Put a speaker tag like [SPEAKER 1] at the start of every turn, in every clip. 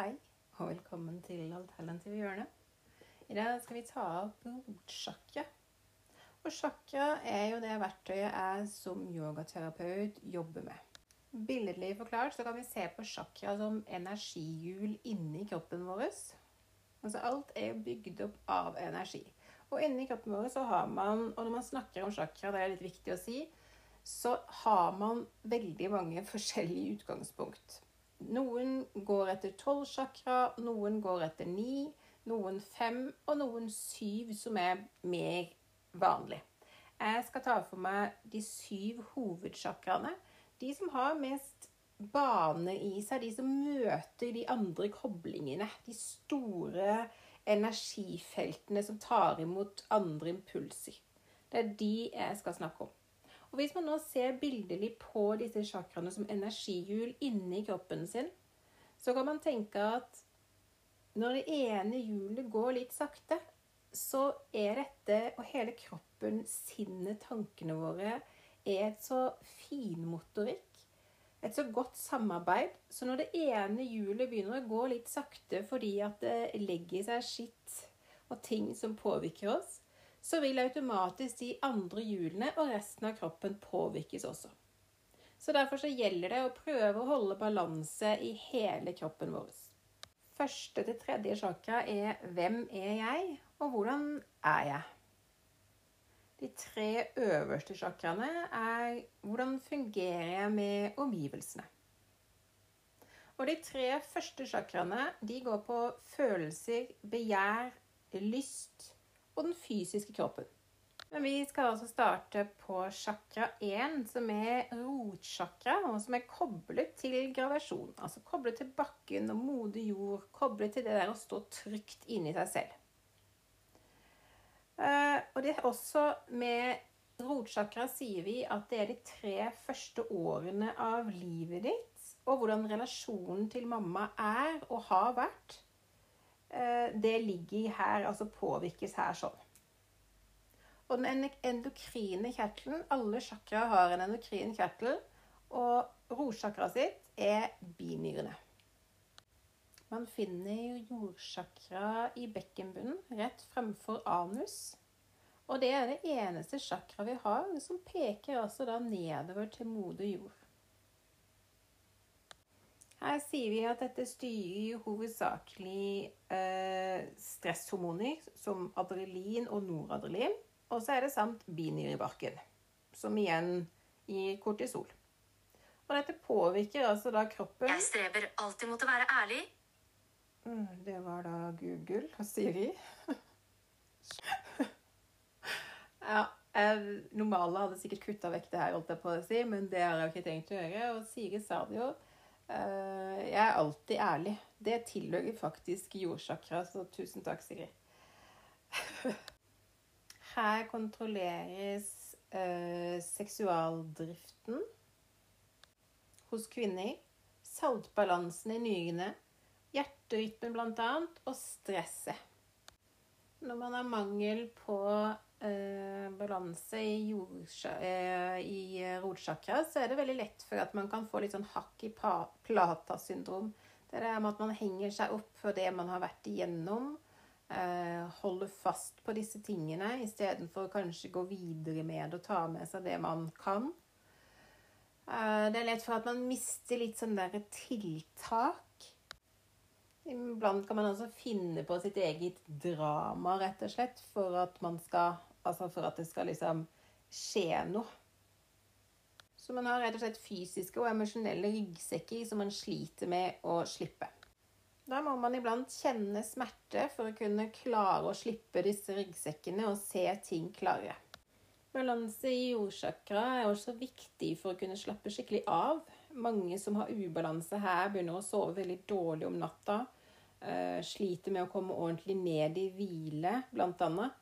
[SPEAKER 1] Hei, og velkommen til Alternative hjørne. I dag skal vi ta opp rotsjakra. Og sjakra er jo det verktøyet jeg som yogaterapeut jobber med. Billedlig forklart så kan vi se på sjakra som energihjul inni kroppen vår. Altså alt er bygd opp av energi. Og inni kroppen vår så har man, og når man snakker om sjakra, det er litt viktig å si, så har man veldig mange forskjellige utgangspunkt. Noen går etter tolv chakra, noen går etter ni, noen fem og noen syv, som er mer vanlig. Jeg skal ta for meg de syv hovedchakraene. De som har mest bane i seg, de som møter de andre koblingene. De store energifeltene som tar imot andre impulser. Det er de jeg skal snakke om. Og Hvis man nå ser bildelig på disse chakraene som energihjul inni kroppen sin, så kan man tenke at når det ene hjulet går litt sakte, så er dette og hele kroppen, sinnet, tankene våre, er et så finmotorikk, et så godt samarbeid. Så når det ene hjulet begynner å gå litt sakte fordi at det legger seg skitt og ting som påvirker oss, så vil automatisk de andre hjulene og resten av kroppen påvirkes også. Så derfor så gjelder det å prøve å holde balanse i hele kroppen vår. Første til tredje chakra er 'Hvem er jeg?' og 'Hvordan er jeg?' De tre øverste chakraene er 'Hvordan fungerer jeg med omgivelsene?' Og de tre første chakraene går på følelser, begjær, lyst og den fysiske kroppen. Men vi skal altså starte på chakra 1, som er rotsjakra, og som er koblet til gravasjon. Altså koblet til bakken og modig jord, koblet til det der å stå trygt inni seg selv. Uh, og det er også med rotsjakra sier vi at det er de tre første årene av livet ditt, og hvordan relasjonen til mamma er og har vært Eh, det ligger her, altså påvirkes her sånn. Og den endokrine kjertelen Alle chakra har en endokrin kjertel, og rotsjakra sitt er binyrene. Man finner jordsjakra i bekkenbunnen rett fremfor anus. Og det er det eneste sjakra vi har som peker altså da nedover til moder jord. Her sier vi at dette styrer hovedsakelig eh, stresshormoner som adrenalin og noradrenalin. Og så er det samt binyrebarken, som igjen gir kortisol. Og dette påvirker altså da kroppen
[SPEAKER 2] Jeg strever alltid mot å være ærlig.
[SPEAKER 1] Mm, det var da Google og Siri. ja, jeg, normale hadde sikkert kutta vekk det her, holdt jeg på å si, men det har jeg jo ikke tenkt å gjøre. Og Siri sa det jo. Eh, jeg er alltid ærlig. Det tilhører faktisk jordsjakra, så tusen takk, Sigrid. Her kontrolleres uh, seksualdriften hos kvinner, saltbalansen i nyrene, hjerterytmen bl.a. og stresset. Når man har mangel på eh, balanse i, eh, i eh, rotsjakra, så er det veldig lett for at man kan få litt sånn hakk i plata-syndrom. Det er med at man henger seg opp for det man har vært igjennom. Eh, holder fast på disse tingene istedenfor kanskje gå videre med og ta med seg det man kan. Eh, det er lett for at man mister litt sånn der tiltak. Iblant kan man også finne på sitt eget drama, rett og slett, for at man skal Altså for at det skal liksom skje noe. Så man har rett og slett fysiske og emosjonelle ryggsekker som man sliter med å slippe. Da må man iblant kjenne smerte for å kunne klare å slippe disse ryggsekkene og se ting klarere. Balanse i jordsjakra er også viktig for å kunne slappe skikkelig av. Mange som har ubalanse her, begynner å sove veldig dårlig om natta. Uh, sliter med å komme ordentlig ned i hvile, blant annet.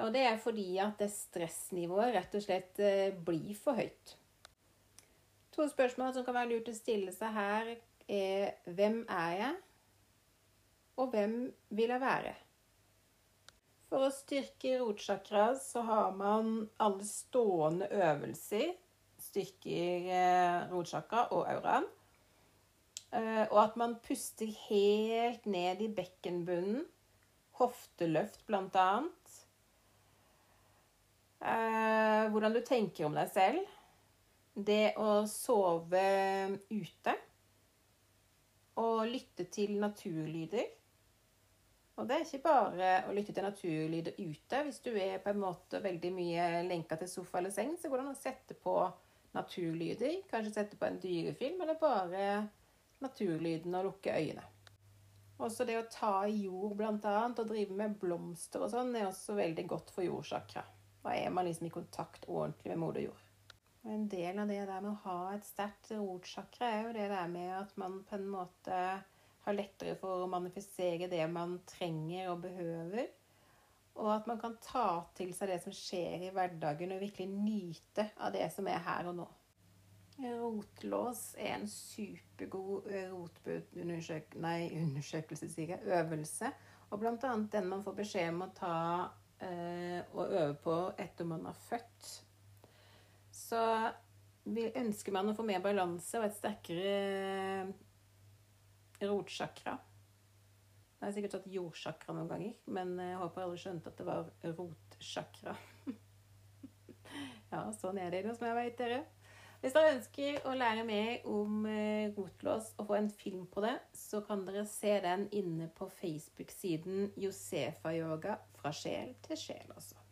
[SPEAKER 1] Og det er fordi at det stressnivået rett og slett eh, blir for høyt. To spørsmål som kan være lurt å stille seg her, er hvem er jeg? Og hvem vil jeg være? For å styrke rotsjakra så har man alle stående øvelser. Styrker eh, rotsjakra og auraen. Eh, og at man puster helt ned i bekkenbunnen. Hofteløft, blant annet. Eh, hvordan du tenker om deg selv. Det å sove ute. Og lytte til naturlyder. Og det er ikke bare å lytte til naturlyder ute. Hvis du er på en måte veldig mye lenka til sofa eller seng, så går det an å sette på naturlyder. Kanskje sette på en dyrefilm, eller bare naturlyden og lukke øynene. Også det å ta i jord, blant annet, og drive med blomster og sånn, er også veldig godt for jordsakra. Da er man liksom i kontakt ordentlig med moder jord. Og en del av det der med å ha et sterkt rotsjakra er jo det der med at man på en måte har lettere for å manifestere det man trenger og behøver. Og at man kan ta til seg det som skjer i hverdagen, og virkelig nyte av det som er her og nå. Rotlås er en supergod rotbudundersøk... Nei, undersøkelse, sier jeg. Øvelse. Og annet den man får beskjed om å ta eh, og øve på etter man har født. Så vi ønsker man å få mer balanse og et sterkere rotsjakra. Jeg har sikkert tatt jordsjakra noen ganger, men jeg håper alle skjønte at det var rotsjakra. ja, sånn er det som jeg vet, dere. Hvis dere ønsker å lære mer om rotlås og få en film på det, så kan dere se den inne på Facebook-siden Josefa Yoga fra sjel til sjel, altså.